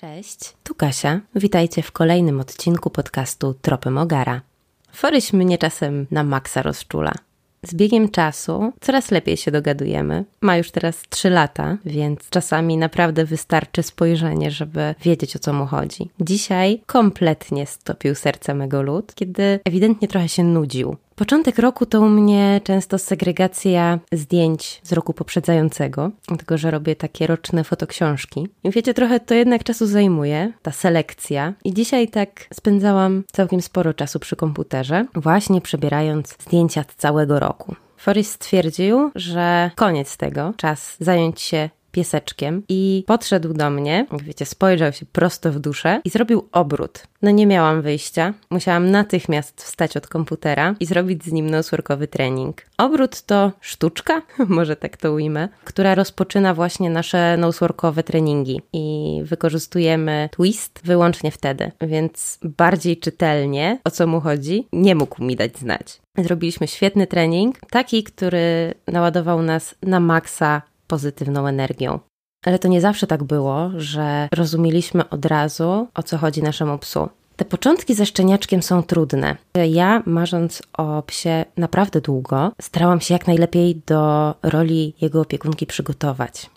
Cześć, tu Kasia. Witajcie w kolejnym odcinku podcastu Tropy Mogara. Foryś mnie czasem na maksa rozczula. Z biegiem czasu coraz lepiej się dogadujemy. Ma już teraz 3 lata, więc czasami naprawdę wystarczy spojrzenie, żeby wiedzieć o co mu chodzi. Dzisiaj kompletnie stopił serce mego lud, kiedy ewidentnie trochę się nudził. Początek roku to u mnie często segregacja zdjęć z roku poprzedzającego, dlatego że robię takie roczne fotoksiążki. I wiecie, trochę to jednak czasu zajmuje, ta selekcja. I dzisiaj tak spędzałam całkiem sporo czasu przy komputerze, właśnie przebierając zdjęcia z całego roku. Forrest stwierdził, że koniec tego, czas zająć się pieseczkiem i podszedł do mnie, wiecie, spojrzał się prosto w duszę i zrobił obrót. No nie miałam wyjścia, musiałam natychmiast wstać od komputera i zrobić z nim nosworkowy trening. Obrót to sztuczka, może tak to ujmę, która rozpoczyna właśnie nasze nosworkowe treningi i wykorzystujemy twist wyłącznie wtedy, więc bardziej czytelnie o co mu chodzi nie mógł mi dać znać. Zrobiliśmy świetny trening, taki, który naładował nas na maksa pozytywną energią. Ale to nie zawsze tak było, że rozumieliśmy od razu, o co chodzi naszemu psu. Te początki ze szczeniaczkiem są trudne. Ja, marząc o psie naprawdę długo, starałam się jak najlepiej do roli jego opiekunki przygotować.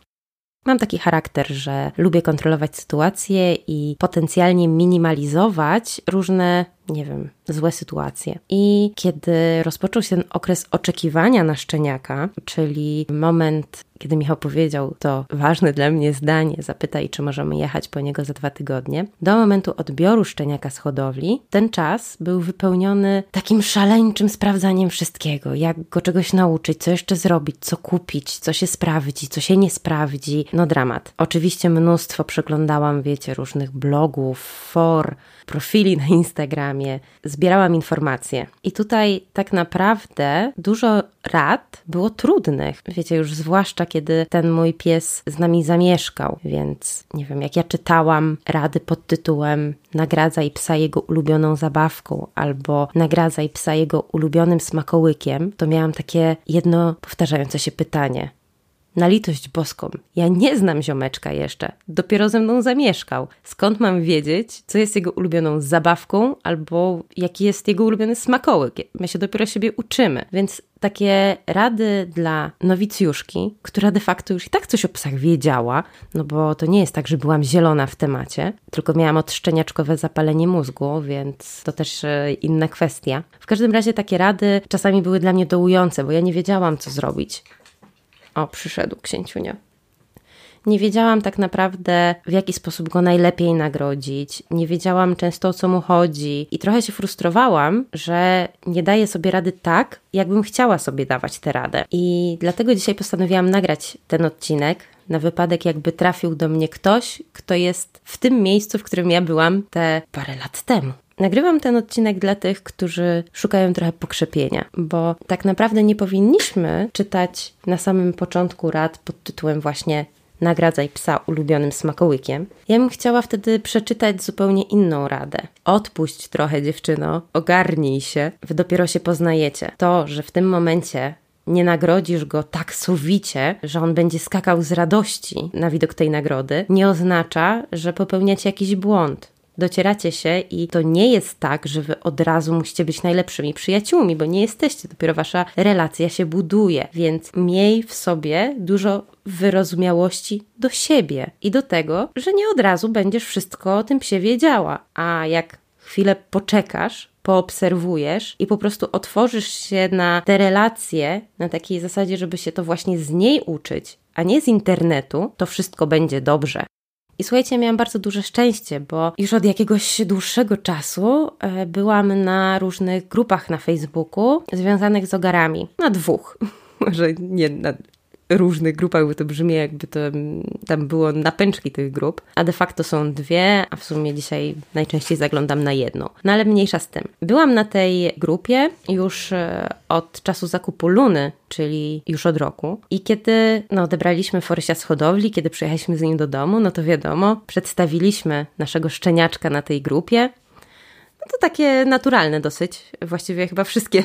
Mam taki charakter, że lubię kontrolować sytuację i potencjalnie minimalizować różne, nie wiem, złe sytuacje. I kiedy rozpoczął się ten okres oczekiwania na szczeniaka, czyli moment kiedy Michał powiedział to ważne dla mnie zdanie, zapytaj, czy możemy jechać po niego za dwa tygodnie, do momentu odbioru szczeniaka z hodowli, ten czas był wypełniony takim szaleńczym sprawdzaniem wszystkiego, jak go czegoś nauczyć, co jeszcze zrobić, co kupić, co się sprawdzi, co się nie sprawdzi. No dramat. Oczywiście mnóstwo przeglądałam, wiecie, różnych blogów, for, profili na Instagramie, zbierałam informacje. I tutaj tak naprawdę dużo rad było trudnych. Wiecie, już zwłaszcza kiedy ten mój pies z nami zamieszkał, więc nie wiem, jak ja czytałam rady pod tytułem Nagradzaj psa jego ulubioną zabawką albo Nagradzaj psa jego ulubionym smakołykiem, to miałam takie jedno powtarzające się pytanie. Na litość boską, ja nie znam ziomeczka jeszcze, dopiero ze mną zamieszkał. Skąd mam wiedzieć, co jest jego ulubioną zabawką albo jaki jest jego ulubiony smakołyk? My się dopiero siebie uczymy, więc takie rady dla nowicjuszki, która de facto już i tak coś o psach wiedziała, no bo to nie jest tak, że byłam zielona w temacie, tylko miałam odszczeniaczkowe zapalenie mózgu, więc to też e, inna kwestia. W każdym razie takie rady czasami były dla mnie dołujące, bo ja nie wiedziałam, co zrobić. O, przyszedł księciunio. Nie wiedziałam tak naprawdę, w jaki sposób go najlepiej nagrodzić. Nie wiedziałam często o co mu chodzi i trochę się frustrowałam, że nie daję sobie rady tak, jakbym chciała sobie dawać tę radę. I dlatego dzisiaj postanowiłam nagrać ten odcinek, na wypadek, jakby trafił do mnie ktoś, kto jest w tym miejscu, w którym ja byłam te parę lat temu. Nagrywam ten odcinek dla tych, którzy szukają trochę pokrzepienia, bo tak naprawdę nie powinniśmy czytać na samym początku rad pod tytułem właśnie nagradzaj psa ulubionym smakołykiem. Ja bym chciała wtedy przeczytać zupełnie inną radę. Odpuść trochę dziewczyno, ogarnij się, wy dopiero się poznajecie. To, że w tym momencie nie nagrodzisz go tak sowicie, że on będzie skakał z radości na widok tej nagrody, nie oznacza, że popełniacie jakiś błąd docieracie się i to nie jest tak, że wy od razu musicie być najlepszymi przyjaciółmi, bo nie jesteście, dopiero wasza relacja się buduje, więc miej w sobie dużo wyrozumiałości do siebie i do tego, że nie od razu będziesz wszystko o tym psie wiedziała, a jak chwilę poczekasz, poobserwujesz i po prostu otworzysz się na te relacje na takiej zasadzie, żeby się to właśnie z niej uczyć, a nie z internetu, to wszystko będzie dobrze. I słuchajcie, miałam bardzo duże szczęście, bo już od jakiegoś dłuższego czasu e, byłam na różnych grupach na Facebooku związanych z ogarami. Na dwóch. Może nie na różnych grupach, bo to brzmi jakby to tam było napęczki tych grup, a de facto są dwie, a w sumie dzisiaj najczęściej zaglądam na jedną. No ale mniejsza z tym. Byłam na tej grupie już e, od czasu zakupu Luny, czyli już od roku. I kiedy no, odebraliśmy Forysia z hodowli, kiedy przyjechaliśmy z nim do domu, no to wiadomo, przedstawiliśmy naszego szczeniaczka na tej grupie. No to takie naturalne dosyć. Właściwie chyba wszystkie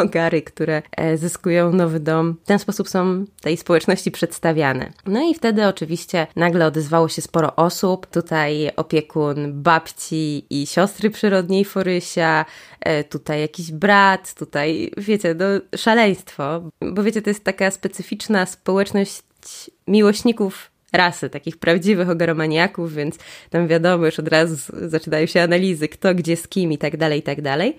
ogary, które e, zyskują nowy dom, w ten sposób są tej społeczności przedstawiane. No i wtedy oczywiście nagle odezwało się sporo osób. Tutaj opiekun babci i siostry przyrodniej Forysia, e, tutaj jakiś brat, tutaj wiecie, no szaleństwo. Bo wiecie, to jest taka specyficzna społeczność miłośników rasy, takich prawdziwych ogaromaniaków, więc tam wiadomo, już od razu zaczynają się analizy, kto gdzie z kim i tak dalej, i tak dalej.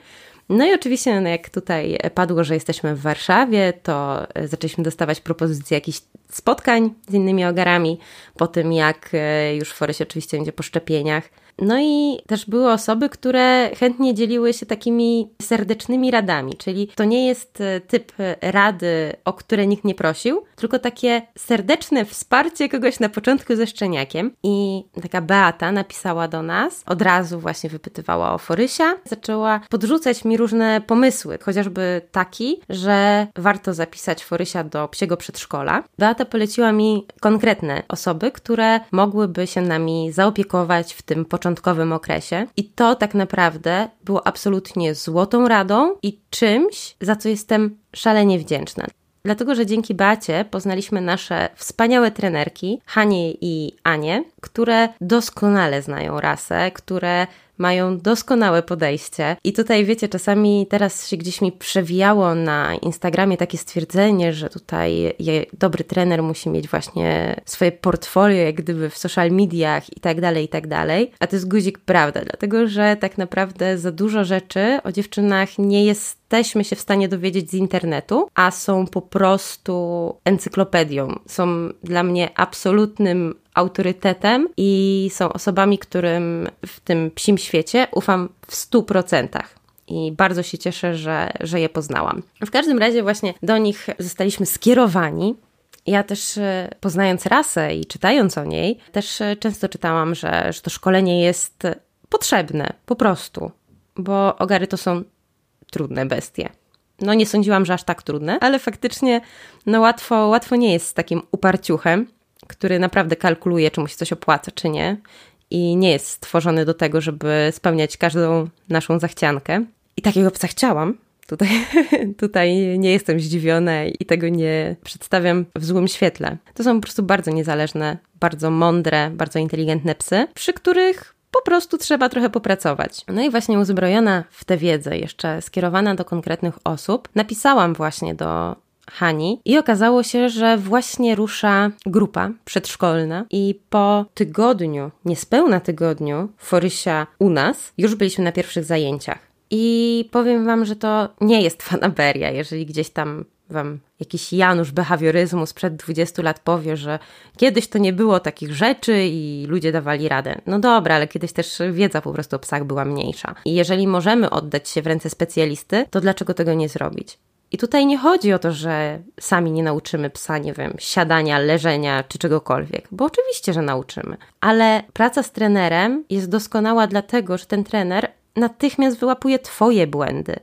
No i oczywiście, no jak tutaj padło, że jesteśmy w Warszawie, to zaczęliśmy dostawać propozycje jakichś spotkań z innymi ogarami, po tym jak e, już Forys oczywiście będzie po szczepieniach. No i też były osoby, które chętnie dzieliły się takimi serdecznymi radami, czyli to nie jest e, typ rady, o które nikt nie prosił, tylko takie serdeczne wsparcie kogoś na początku ze szczeniakiem. I taka Beata napisała do nas, od razu właśnie wypytywała o Forysia, zaczęła podrzucać mi różne pomysły, chociażby taki, że warto zapisać Forysia do psiego przedszkola. Beata poleciła mi konkretne osoby, które mogłyby się nami zaopiekować w tym początku początkowym okresie. I to tak naprawdę było absolutnie złotą radą i czymś, za co jestem szalenie wdzięczna. Dlatego, że dzięki Bacie poznaliśmy nasze wspaniałe trenerki, Hanie i Anie, które doskonale znają rasę, które mają doskonałe podejście. I tutaj wiecie, czasami teraz się gdzieś mi przewijało na Instagramie takie stwierdzenie, że tutaj dobry trener musi mieć właśnie swoje portfolio, jak gdyby w social mediach i tak dalej, i tak dalej. A to jest guzik prawda, dlatego że tak naprawdę za dużo rzeczy o dziewczynach nie jesteśmy się w stanie dowiedzieć z internetu, a są po prostu encyklopedią. Są dla mnie absolutnym autorytetem i są osobami, którym w tym psim świecie ufam w stu procentach i bardzo się cieszę, że, że je poznałam. W każdym razie właśnie do nich zostaliśmy skierowani. Ja też e, poznając rasę i czytając o niej, też e, często czytałam, że, że to szkolenie jest potrzebne, po prostu, bo ogary to są trudne bestie. No nie sądziłam, że aż tak trudne, ale faktycznie no łatwo, łatwo nie jest z takim uparciuchem który naprawdę kalkuluje, czy mu się coś opłaca, czy nie. I nie jest stworzony do tego, żeby spełniać każdą naszą zachciankę. I takiego psa chciałam. Tutaj, tutaj nie jestem zdziwiona i tego nie przedstawiam w złym świetle. To są po prostu bardzo niezależne, bardzo mądre, bardzo inteligentne psy, przy których po prostu trzeba trochę popracować. No i właśnie uzbrojona w tę wiedzę, jeszcze skierowana do konkretnych osób, napisałam właśnie do Hani i okazało się, że właśnie rusza grupa przedszkolna i po tygodniu, niespełna tygodniu Forysia u nas, już byliśmy na pierwszych zajęciach. I powiem Wam, że to nie jest fanaberia, jeżeli gdzieś tam Wam jakiś Janusz behawioryzmu sprzed 20 lat powie, że kiedyś to nie było takich rzeczy i ludzie dawali radę. No dobra, ale kiedyś też wiedza po prostu o psach była mniejsza. I jeżeli możemy oddać się w ręce specjalisty, to dlaczego tego nie zrobić? I tutaj nie chodzi o to, że sami nie nauczymy psa, nie wiem, siadania, leżenia czy czegokolwiek, bo oczywiście, że nauczymy. Ale praca z trenerem jest doskonała dlatego, że ten trener natychmiast wyłapuje Twoje błędy.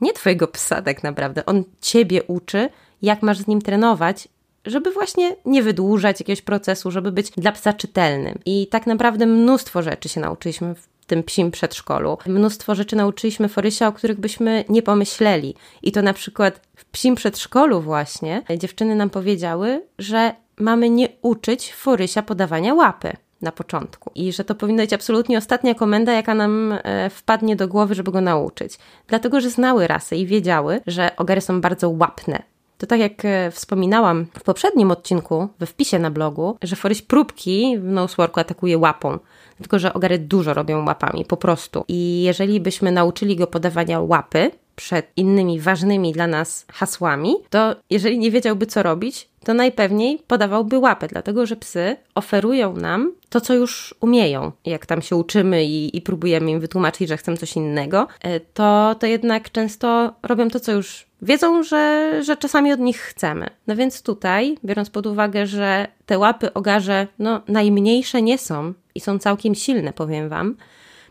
Nie Twojego psa, tak naprawdę. On Ciebie uczy, jak masz z nim trenować, żeby właśnie nie wydłużać jakiegoś procesu, żeby być dla psa czytelnym. I tak naprawdę mnóstwo rzeczy się nauczyliśmy tym psim przedszkolu. Mnóstwo rzeczy nauczyliśmy Forysia, o których byśmy nie pomyśleli. I to na przykład w psim przedszkolu właśnie dziewczyny nam powiedziały, że mamy nie uczyć Forysia podawania łapy na początku. I że to powinna być absolutnie ostatnia komenda, jaka nam e, wpadnie do głowy, żeby go nauczyć. Dlatego, że znały rasy i wiedziały, że ogary są bardzo łapne. To tak jak e, wspominałam w poprzednim odcinku, we wpisie na blogu, że Foryś próbki w Noseworku atakuje łapą tylko że ogary dużo robią łapami, po prostu. I jeżeli byśmy nauczyli go podawania łapy przed innymi ważnymi dla nas hasłami, to jeżeli nie wiedziałby, co robić, to najpewniej podawałby łapę, dlatego że psy oferują nam to, co już umieją. Jak tam się uczymy i, i próbujemy im wytłumaczyć, że chcą coś innego, e, to, to jednak często robią to, co już wiedzą, że, że czasami od nich chcemy. No więc tutaj, biorąc pod uwagę, że te łapy ogarze no, najmniejsze nie są i są całkiem silne, powiem Wam,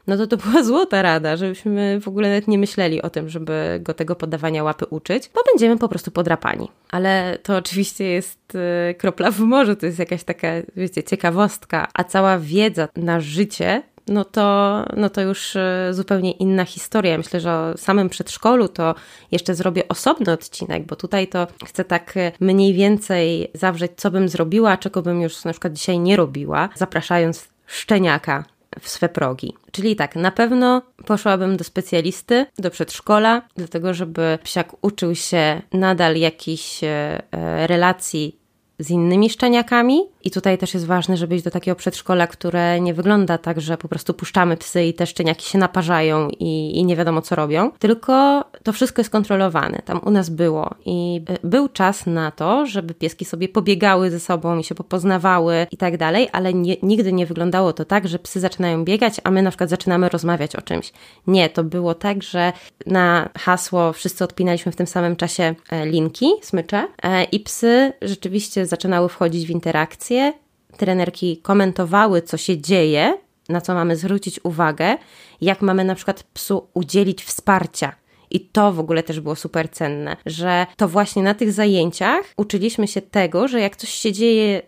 no to to była złota rada, żebyśmy w ogóle nawet nie myśleli o tym, żeby go tego podawania łapy uczyć, bo będziemy po prostu podrapani. Ale to oczywiście jest y, kropla w morzu, to jest jakaś taka, wiecie, ciekawostka, a cała wiedza na życie no to, no to już e, zupełnie inna historia. Myślę, że o samym przedszkolu to jeszcze zrobię osobny odcinek, bo tutaj to chcę tak e, mniej więcej zawrzeć, co bym zrobiła, czego bym już na przykład dzisiaj nie robiła, zapraszając szczeniaka w swe progi. Czyli tak, na pewno poszłabym do specjalisty, do przedszkola, dlatego żeby psiak uczył się nadal jakichś e, relacji z innymi szczeniakami. I tutaj też jest ważne, żeby iść do takiego przedszkola, które nie wygląda tak, że po prostu puszczamy psy i te szczeniaki się naparzają i, i nie wiadomo co robią, tylko to wszystko jest kontrolowane. Tam u nas było i był czas na to, żeby pieski sobie pobiegały ze sobą i się popoznawały i tak dalej, ale nie, nigdy nie wyglądało to tak, że psy zaczynają biegać, a my na przykład zaczynamy rozmawiać o czymś. Nie, to było tak, że na hasło wszyscy odpinaliśmy w tym samym czasie e, linki, smycze e, i psy rzeczywiście zaczynały wchodzić w interakcję. Trenerki komentowały, co się dzieje, na co mamy zwrócić uwagę, jak mamy na przykład psu udzielić wsparcia. I to w ogóle też było super cenne, że to właśnie na tych zajęciach uczyliśmy się tego, że jak coś się dzieje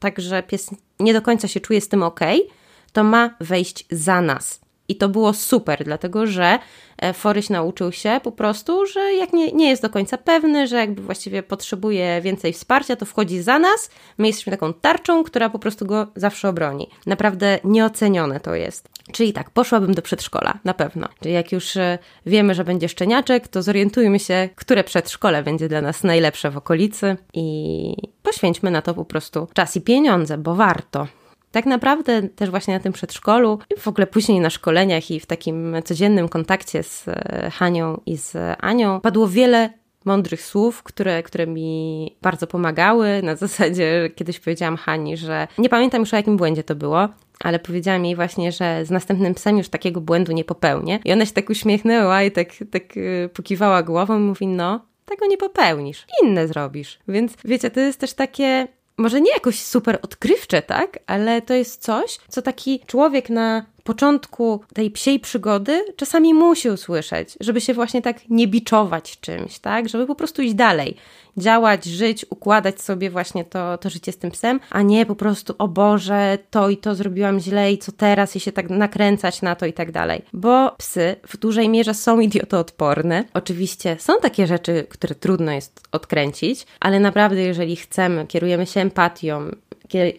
tak, że pies nie do końca się czuje z tym ok, to ma wejść za nas. I to było super, dlatego że e, Foryś nauczył się po prostu, że jak nie, nie jest do końca pewny, że jakby właściwie potrzebuje więcej wsparcia, to wchodzi za nas. My jesteśmy taką tarczą, która po prostu go zawsze obroni. Naprawdę nieocenione to jest. Czyli tak, poszłabym do przedszkola, na pewno. Czyli jak już e, wiemy, że będzie szczeniaczek, to zorientujmy się, które przedszkole będzie dla nas najlepsze w okolicy i poświęćmy na to po prostu czas i pieniądze, bo warto tak naprawdę też właśnie na tym przedszkolu i w ogóle później na szkoleniach i w takim codziennym kontakcie z e, Hanią i z Anią padło wiele mądrych słów, które, które mi bardzo pomagały. Na zasadzie kiedyś powiedziałam Hani, że nie pamiętam już o jakim błędzie to było, ale powiedziałam jej właśnie, że z następnym psem już takiego błędu nie popełnię. I ona się tak uśmiechnęła i tak, tak e, pokiwała głową i mówi, no, tego nie popełnisz, inne zrobisz. Więc wiecie, to jest też takie może nie jakoś super odkrywcze, tak? Ale to jest coś, co taki człowiek na początku tej psiej przygody czasami musi usłyszeć, żeby się właśnie tak nie biczować czymś, tak? Żeby po prostu iść dalej, działać, żyć, układać sobie właśnie to, to życie z tym psem, a nie po prostu, o Boże, to i to zrobiłam źle i co teraz i się tak nakręcać na to i tak dalej. Bo psy w dużej mierze są idiotoodporne. Oczywiście są takie rzeczy, które trudno jest odkręcić, ale naprawdę jeżeli chcemy, kierujemy się empatią,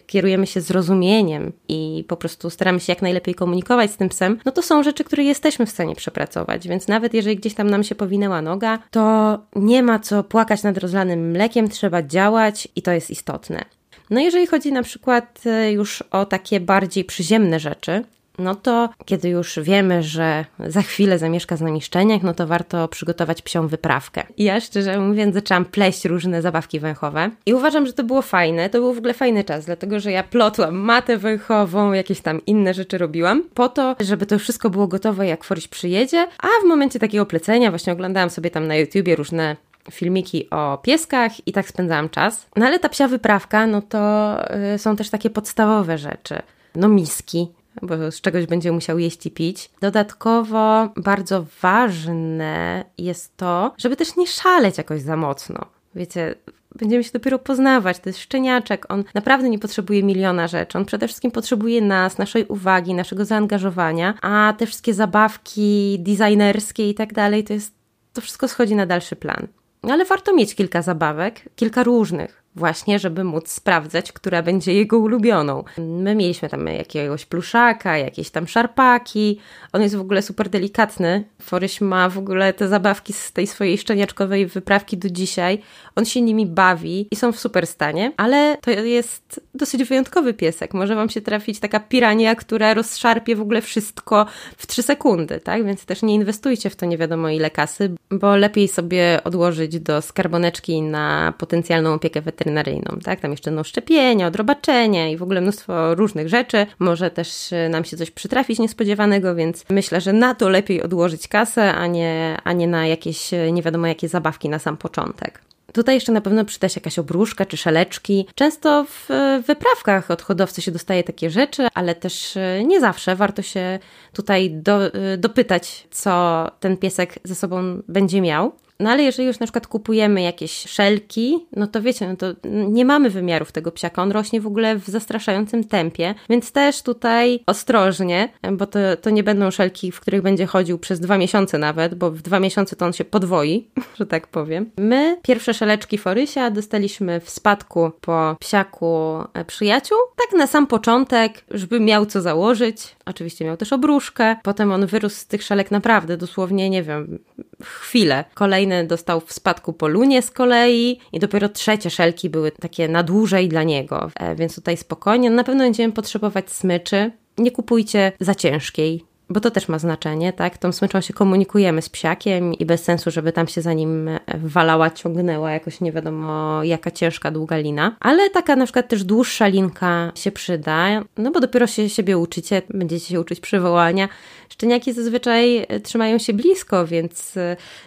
kierujemy się zrozumieniem i po prostu staramy się jak najlepiej komunikować z tym psem, no to są rzeczy, które jesteśmy w stanie przepracować. Więc nawet jeżeli gdzieś tam nam się powinęła noga, to nie ma co płakać nad rozlanym mlekiem, trzeba działać i to jest istotne. No jeżeli chodzi na przykład e, już o takie bardziej przyziemne rzeczy, no to kiedy już wiemy, że za chwilę zamieszka z nami szczeniak, no to warto przygotować psią wyprawkę. I ja szczerze mówiąc zaczęłam pleść różne zabawki węchowe i uważam, że to było fajne, to był w ogóle fajny czas, dlatego że ja plotłam matę węchową, jakieś tam inne rzeczy robiłam, po to, żeby to wszystko było gotowe jak Foryś przyjedzie, a w momencie takiego plecenia właśnie oglądałam sobie tam na YouTubie różne filmiki o pieskach i tak spędzałam czas. No ale ta psia wyprawka, no to y, są też takie podstawowe rzeczy. No miski, bo z czegoś będzie musiał jeść i pić. Dodatkowo bardzo ważne jest to, żeby też nie szaleć jakoś za mocno. Wiecie, będziemy się dopiero poznawać. To jest szczeniaczek, on naprawdę nie potrzebuje miliona rzeczy. On przede wszystkim potrzebuje nas, naszej uwagi, naszego zaangażowania, a te wszystkie zabawki designerskie i tak dalej, to jest, to wszystko schodzi na dalszy plan. Ale warto mieć kilka zabawek, kilka różnych, właśnie, żeby móc sprawdzać, która będzie jego ulubioną. My mieliśmy tam jakiegoś pluszaka, jakieś tam szarpaki. On jest w ogóle super delikatny. Foryś ma w ogóle te zabawki z tej swojej szczeniaczkowej wyprawki do dzisiaj. On się nimi bawi i są w super stanie, ale to jest dosyć wyjątkowy piesek. Może wam się trafić taka pirania, która rozszarpie w ogóle wszystko w 3 sekundy, tak? Więc też nie inwestujcie w to nie wiadomo ile kasy, bo lepiej sobie odłożyć do skarboneczki na potencjalną opiekę weterynaryjną weterynaryjną, tak? Tam jeszcze no szczepienia, odrobaczenia i w ogóle mnóstwo różnych rzeczy. Może też e, nam się coś przytrafić niespodziewanego, więc myślę, że na to lepiej odłożyć kasę, a nie, a nie na jakieś e, nie wiadomo jakie zabawki na sam początek. Tutaj jeszcze na pewno przyda się jakaś obruszka czy szeleczki. Często w e, wyprawkach od hodowcy się dostaje takie rzeczy, ale też nie zawsze. Warto się tutaj do, dopytać, co ten piesek ze sobą będzie miał. No ale jeżeli już na przykład kupujemy jakieś szelki, no to wiecie, no to nie mamy wymiarów tego psiaka. On rośnie w ogóle w zastraszającym tempie, więc też tutaj ostrożnie, bo to, to nie będą szelki, w których będzie chodził przez dwa miesiące nawet, bo w dwa miesiące to on się podwoi, że tak powiem. My pierwsze szeleczki Forysia dostaliśmy w spadku po psiaku e, przyjaciół. Tak na sam początek, żeby miał co założyć. Oczywiście miał też obruszkę. Potem on wyrósł z tych szelek naprawdę dosłownie, nie wiem, chwilę. Kolejny dostał w spadku po lunie z kolei i dopiero trzecie szelki były takie na dłużej dla niego. E, więc tutaj spokojnie. Na pewno będziemy potrzebować smyczy. Nie kupujcie za ciężkiej, bo to też ma znaczenie, tak? Tą smyczą się komunikujemy z psiakiem i bez sensu, żeby tam się za nim walała, ciągnęła jakoś nie wiadomo jaka ciężka, długa lina. Ale taka na przykład też dłuższa linka się przyda, no bo dopiero się siebie uczycie, będziecie się uczyć przywołania. Szczeniaki zazwyczaj trzymają się blisko, więc,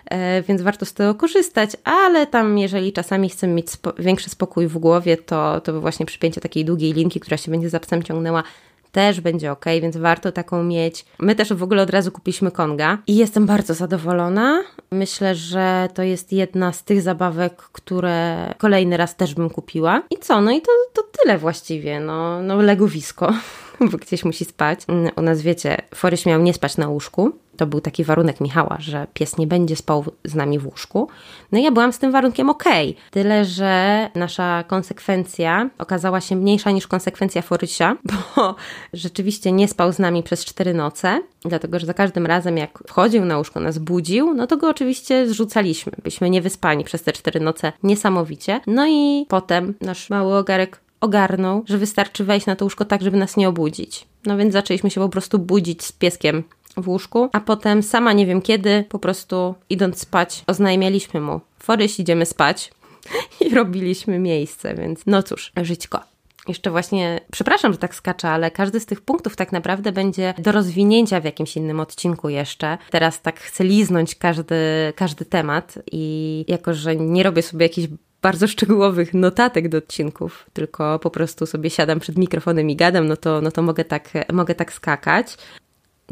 e, więc warto z tego korzystać, ale tam jeżeli czasami chcemy mieć spo większy spokój w głowie, to, to właśnie przypięcie takiej długiej linki, która się będzie za psem ciągnęła, też będzie ok, więc warto taką mieć. My też w ogóle od razu kupiliśmy Konga i jestem bardzo zadowolona. Myślę, że to jest jedna z tych zabawek, które kolejny raz też bym kupiła. I co? No i to, to tyle właściwie. No, no legowisko, bo gdzieś musi spać. U nas wiecie, Foryś miał nie spać na łóżku, to był taki warunek Michała, że pies nie będzie spał z nami w łóżku. No i ja byłam z tym warunkiem ok. Tyle, że nasza konsekwencja okazała się mniejsza niż konsekwencja Forysia, bo rzeczywiście nie spał z nami przez cztery noce, dlatego że za każdym razem jak wchodził na łóżko, nas budził, no to go oczywiście zrzucaliśmy. Byliśmy niewyspani przez te cztery noce niesamowicie. No i potem nasz mały ogarek ogarnął, że wystarczy wejść na to łóżko tak, żeby nas nie obudzić. No więc zaczęliśmy się po prostu budzić z pieskiem w łóżku, a potem sama nie wiem kiedy, po prostu idąc spać, oznajmialiśmy mu, Foryś idziemy spać i robiliśmy miejsce, więc no cóż, żyćko. Jeszcze właśnie, przepraszam, że tak skaczę, ale każdy z tych punktów tak naprawdę będzie do rozwinięcia w jakimś innym odcinku jeszcze. Teraz tak chcę liznąć każdy, każdy temat i jako, że nie robię sobie jakichś bardzo szczegółowych notatek do odcinków, tylko po prostu sobie siadam przed mikrofonem i gadam, no to, no to mogę, tak, mogę tak skakać.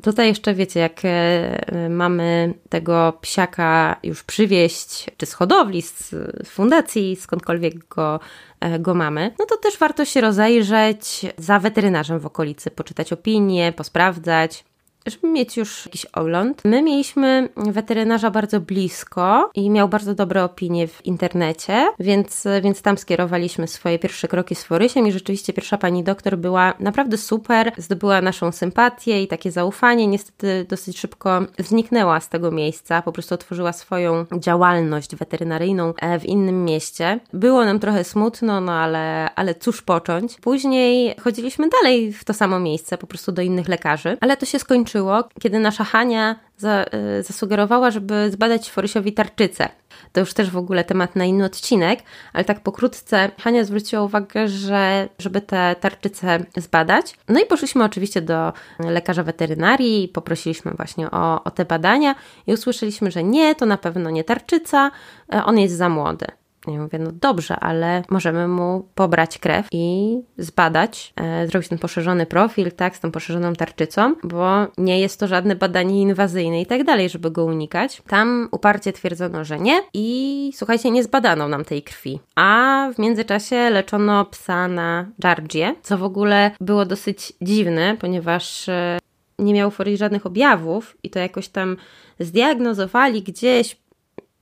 Tutaj jeszcze wiecie, jak e, mamy tego psiaka już przywieźć, czy z hodowli, z fundacji, skądkolwiek go, e, go mamy, no to też warto się rozejrzeć za weterynarzem w okolicy, poczytać opinie, posprawdzać żeby mieć już jakiś ogląd. My mieliśmy weterynarza bardzo blisko i miał bardzo dobre opinie w internecie, więc, więc tam skierowaliśmy swoje pierwsze kroki z Forysiem i rzeczywiście pierwsza pani doktor była naprawdę super, zdobyła naszą sympatię i takie zaufanie. Niestety dosyć szybko zniknęła z tego miejsca, po prostu otworzyła swoją działalność weterynaryjną e, w innym mieście. Było nam trochę smutno, no ale, ale cóż począć. Później chodziliśmy dalej w to samo miejsce, po prostu do innych lekarzy, ale to się skończyło skończyło, kiedy nasza Hania za, y, zasugerowała, żeby zbadać Forysiowi tarczycę. To już też w ogóle temat na inny odcinek, ale tak pokrótce Hania zwróciła uwagę, że żeby te tarczyce zbadać. No i poszliśmy oczywiście do lekarza weterynarii i poprosiliśmy właśnie o, o te badania i usłyszeliśmy, że nie, to na pewno nie tarczyca, e, on jest za młody. Ja mówię, no dobrze, ale możemy mu pobrać krew i zbadać, e, zrobić ten poszerzony profil, tak, z tą poszerzoną tarczycą, bo nie jest to żadne badanie inwazyjne i tak dalej, żeby go unikać. Tam uparcie twierdzono, że nie i słuchajcie, nie zbadano nam tej krwi. A w międzyczasie leczono psa na Georgię, co w ogóle było dosyć dziwne, ponieważ e, nie miał forii żadnych objawów i to jakoś tam zdiagnozowali gdzieś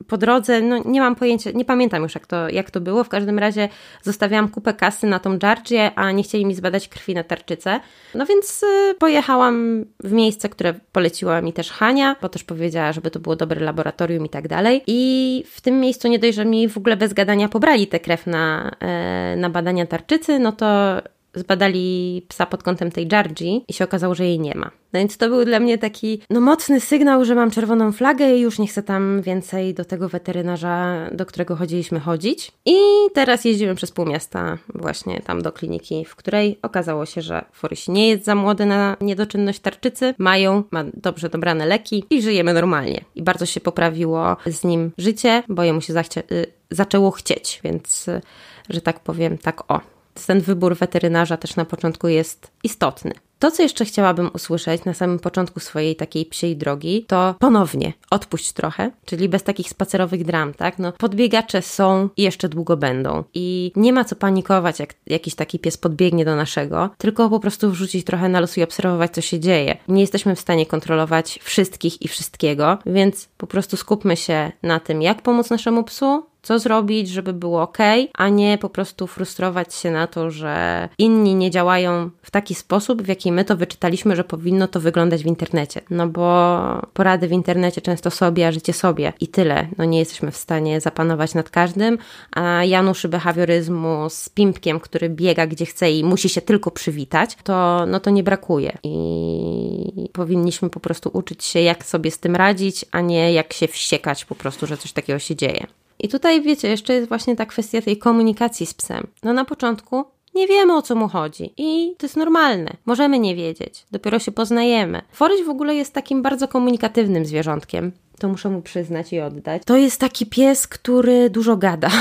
po drodze, no nie mam pojęcia, nie pamiętam już jak to, jak to było. W każdym razie zostawiałam kupę kasy na tą Georgię, a nie chcieli mi zbadać krwi na tarczycę. No więc y, pojechałam w miejsce, które poleciła mi też Hania, bo też powiedziała, żeby to było dobre laboratorium i tak dalej. I w tym miejscu nie dość, że mi w ogóle bez gadania pobrali tę krew na, e, na badania tarczycy, no to zbadali psa pod kątem tej Georgii i się okazało, że jej nie ma. No więc to był dla mnie taki no, mocny sygnał, że mam czerwoną flagę i już nie chcę tam więcej do tego weterynarza, do którego chodziliśmy chodzić. I teraz jeździłem przez pół miasta właśnie tam do kliniki, w której okazało się, że Foryś nie jest za młody na niedoczynność tarczycy, mają, ma dobrze dobrane leki i żyjemy normalnie. I bardzo się poprawiło z nim życie, bo jemu się zachcia- y, zaczęło chcieć, więc y, że tak powiem, tak o ten wybór weterynarza też na początku jest istotny. To, co jeszcze chciałabym usłyszeć na samym początku swojej takiej psiej drogi, to ponownie odpuść trochę, czyli bez takich spacerowych dram, tak? No, podbiegacze są i jeszcze długo będą. I nie ma co panikować, jak jakiś taki pies podbiegnie do naszego, tylko po prostu wrzucić trochę na los i obserwować, co się dzieje. Nie jesteśmy w stanie kontrolować wszystkich i wszystkiego, więc po prostu skupmy się na tym, jak pomóc naszemu psu, co zrobić, żeby było ok, a nie po prostu frustrować się na to, że inni nie działają w taki sposób, w jaki my to wyczytaliśmy, że powinno to wyglądać w internecie. No bo porady w internecie często sobie, a życie sobie i tyle. No nie jesteśmy w stanie zapanować nad każdym, a Januszy behawioryzmu z pimpkiem, który biega gdzie chce i musi się tylko przywitać, to, no to nie brakuje. I powinniśmy po prostu uczyć się, jak sobie z tym radzić, a nie jak się wściekać po prostu, że coś takiego się dzieje. I tutaj wiecie, jeszcze jest właśnie ta kwestia tej komunikacji z psem. No na początku nie wiemy o co mu chodzi i to jest normalne. Możemy nie wiedzieć, dopiero się poznajemy. Foryś w ogóle jest takim bardzo komunikatywnym zwierzątkiem. To muszę mu przyznać i oddać. To jest taki pies, który dużo gada.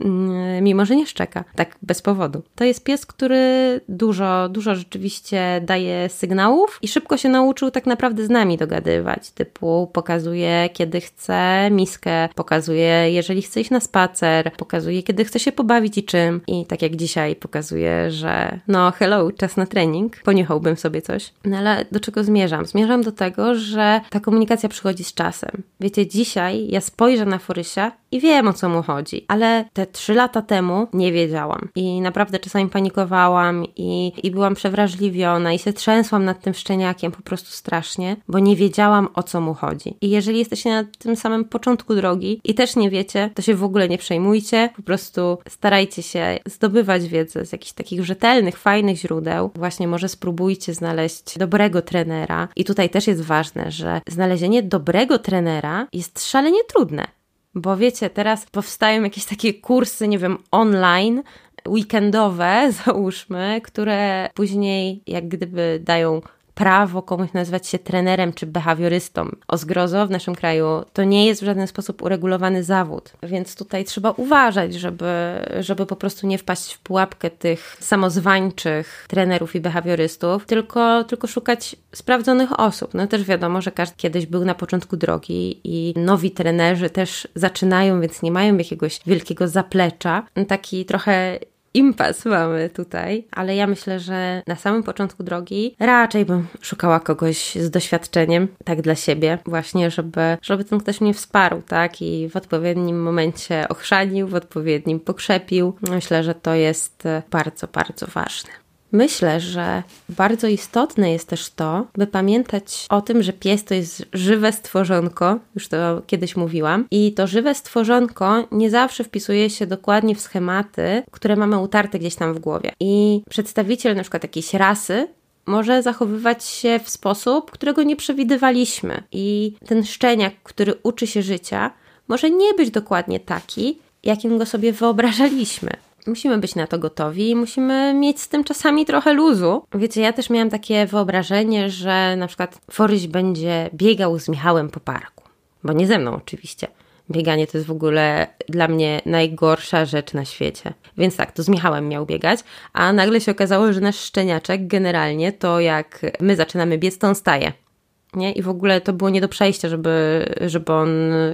Mm, mimo że nie szczeka, tak bez powodu. To jest pies, który dużo, dużo rzeczywiście daje sygnałów i szybko się nauczył tak naprawdę z nami dogadywać. Typu pokazuje, kiedy chce miskę, pokazuje, jeżeli chce iść na spacer, pokazuje, kiedy chce się pobawić i czym. I tak jak dzisiaj pokazuje, że no hello, czas na trening, poniechałbym sobie coś. No ale do czego zmierzam? Zmierzam do tego, że ta komunikacja przychodzi z czasem. Wiecie, dzisiaj ja spojrzę na Forysia i wiem o co mu chodzi, ale te trzy lata temu nie wiedziałam i naprawdę czasami panikowałam i, i byłam przewrażliwiona i się trzęsłam nad tym szczeniakiem po prostu strasznie, bo nie wiedziałam o co mu chodzi. I jeżeli jesteście na tym samym początku drogi i też nie wiecie, to się w ogóle nie przejmujcie, po prostu starajcie się zdobywać wiedzę z jakichś takich rzetelnych, fajnych źródeł. Właśnie może spróbujcie znaleźć dobrego trenera i tutaj też jest ważne, że znalezienie dobrego trenera jest szalenie trudne. Bo wiecie, teraz powstają jakieś takie kursy, nie wiem, online, weekendowe, załóżmy, które później jak gdyby dają prawo komuś nazywać się trenerem czy behawiorystą. O zgrozo w naszym kraju to nie jest w żaden sposób uregulowany zawód, więc tutaj trzeba uważać, żeby, żeby po prostu nie wpaść w pułapkę tych samozwańczych trenerów i behawiorystów, tylko, tylko szukać sprawdzonych osób. No też wiadomo, że każdy kiedyś był na początku drogi i nowi trenerzy też zaczynają, więc nie mają jakiegoś wielkiego zaplecza. Taki trochę impas mamy tutaj, ale ja myślę, że na samym początku drogi raczej bym szukała kogoś z doświadczeniem, tak dla siebie, właśnie, żeby, żeby ten ktoś mnie wsparł, tak, i w odpowiednim momencie ochrzanił, w odpowiednim pokrzepił. Myślę, że to jest bardzo, bardzo ważne. Myślę, że bardzo istotne jest też to, by pamiętać o tym, że pies to jest żywe stworzonko, już to kiedyś mówiłam, i to żywe stworzonko nie zawsze wpisuje się dokładnie w schematy, które mamy utarte gdzieś tam w głowie. I przedstawiciel na przykład jakiejś rasy może zachowywać się w sposób, którego nie przewidywaliśmy. I ten szczeniak, który uczy się życia, może nie być dokładnie taki, jakim go sobie wyobrażaliśmy musimy być na to gotowi i musimy mieć z tym czasami trochę luzu. Wiecie, ja też miałam takie wyobrażenie, że na przykład Foryś będzie biegał z Michałem po parku. Bo nie ze mną oczywiście. Bieganie to jest w ogóle dla mnie najgorsza rzecz na świecie. Więc tak, to z Michałem miał biegać, a nagle się okazało, że nasz szczeniaczek generalnie to jak my zaczynamy biec, to on staje nie? I w ogóle to było nie do przejścia, żeby, żeby on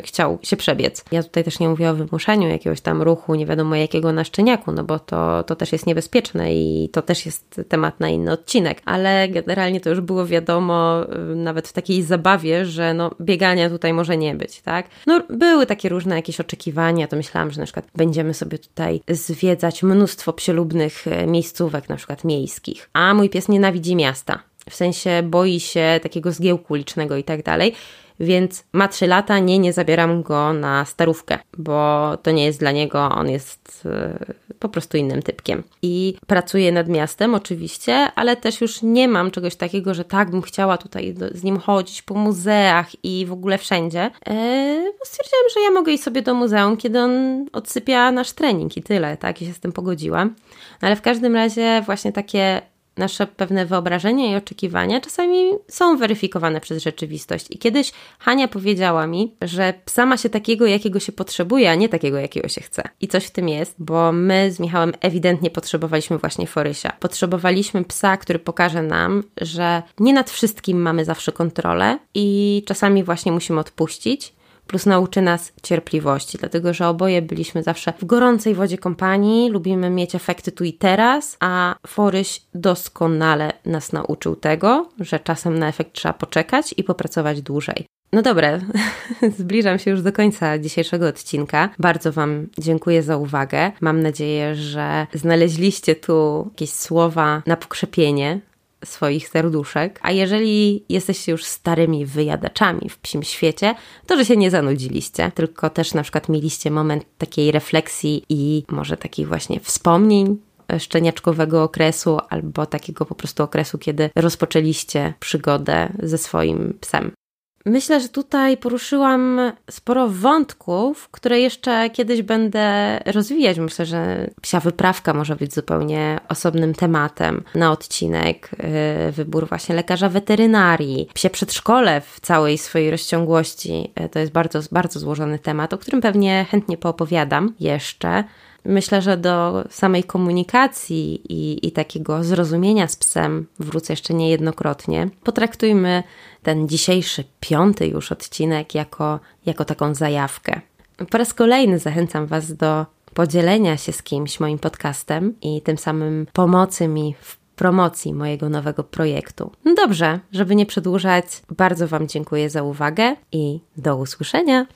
chciał się przebiec. Ja tutaj też nie mówię o wymuszaniu jakiegoś tam ruchu, nie wiadomo jakiego na szczeniaku, no bo to, to też jest niebezpieczne i to też jest temat na inny odcinek. Ale generalnie to już było wiadomo, nawet w takiej zabawie, że no biegania tutaj może nie być, tak? No były takie różne jakieś oczekiwania, to myślałam, że na przykład będziemy sobie tutaj zwiedzać mnóstwo przelubnych e, miejscówek, na przykład miejskich. A mój pies nienawidzi miasta w sensie boi się takiego zgiełku licznego i tak dalej. Więc ma 3 lata, nie, nie zabieram go na starówkę, bo to nie jest dla niego, on jest y, po prostu innym typkiem. I pracuję nad miastem oczywiście, ale też już nie mam czegoś takiego, że tak bym chciała tutaj z nim chodzić po muzeach i w ogóle wszędzie. Yy, stwierdziłam, że ja mogę iść sobie do muzeum, kiedy on odsypia nasz trening i tyle, tak? I się z tym pogodziłam. No ale w każdym razie właśnie takie nasze pewne wyobrażenia i oczekiwania czasami są weryfikowane przez rzeczywistość. I kiedyś Hania powiedziała mi, że psa ma się takiego, jakiego się potrzebuje, a nie takiego, jakiego się chce. I coś w tym jest, bo my z Michałem ewidentnie potrzebowaliśmy właśnie Forysia. Potrzebowaliśmy psa, który pokaże nam, że nie nad wszystkim mamy zawsze kontrolę i czasami właśnie musimy odpuścić plus nauczy nas cierpliwości, dlatego że oboje byliśmy zawsze w gorącej wodzie kompanii, lubimy mieć efekty tu i teraz, a Foryś doskonale nas nauczył tego, że czasem na efekt trzeba poczekać i popracować dłużej. No dobra, zbliżam się już do końca dzisiejszego odcinka. Bardzo Wam dziękuję za uwagę. Mam nadzieję, że znaleźliście tu jakieś słowa na pokrzepienie swoich serduszek. A jeżeli jesteście już starymi wyjadaczami w psim świecie, to że się nie zanudziliście, tylko też na przykład mieliście moment takiej refleksji i może takich właśnie wspomnień szczeniaczkowego okresu albo takiego po prostu okresu, kiedy rozpoczęliście przygodę ze swoim psem. Myślę, że tutaj poruszyłam sporo wątków, które jeszcze kiedyś będę rozwijać. Myślę, że psia wyprawka może być zupełnie osobnym tematem na odcinek. Y, wybór właśnie lekarza weterynarii, psie przedszkole w całej swojej rozciągłości. Y, to jest bardzo, bardzo złożony temat, o którym pewnie chętnie poopowiadam jeszcze. Myślę, że do samej komunikacji i, i takiego zrozumienia z psem wrócę jeszcze niejednokrotnie. Potraktujmy ten dzisiejszy, piąty już odcinek jako, jako taką zajawkę. Po raz kolejny zachęcam Was do podzielenia się z kimś moim podcastem i tym samym pomocy mi w promocji mojego nowego projektu. No dobrze, żeby nie przedłużać, bardzo Wam dziękuję za uwagę i do usłyszenia.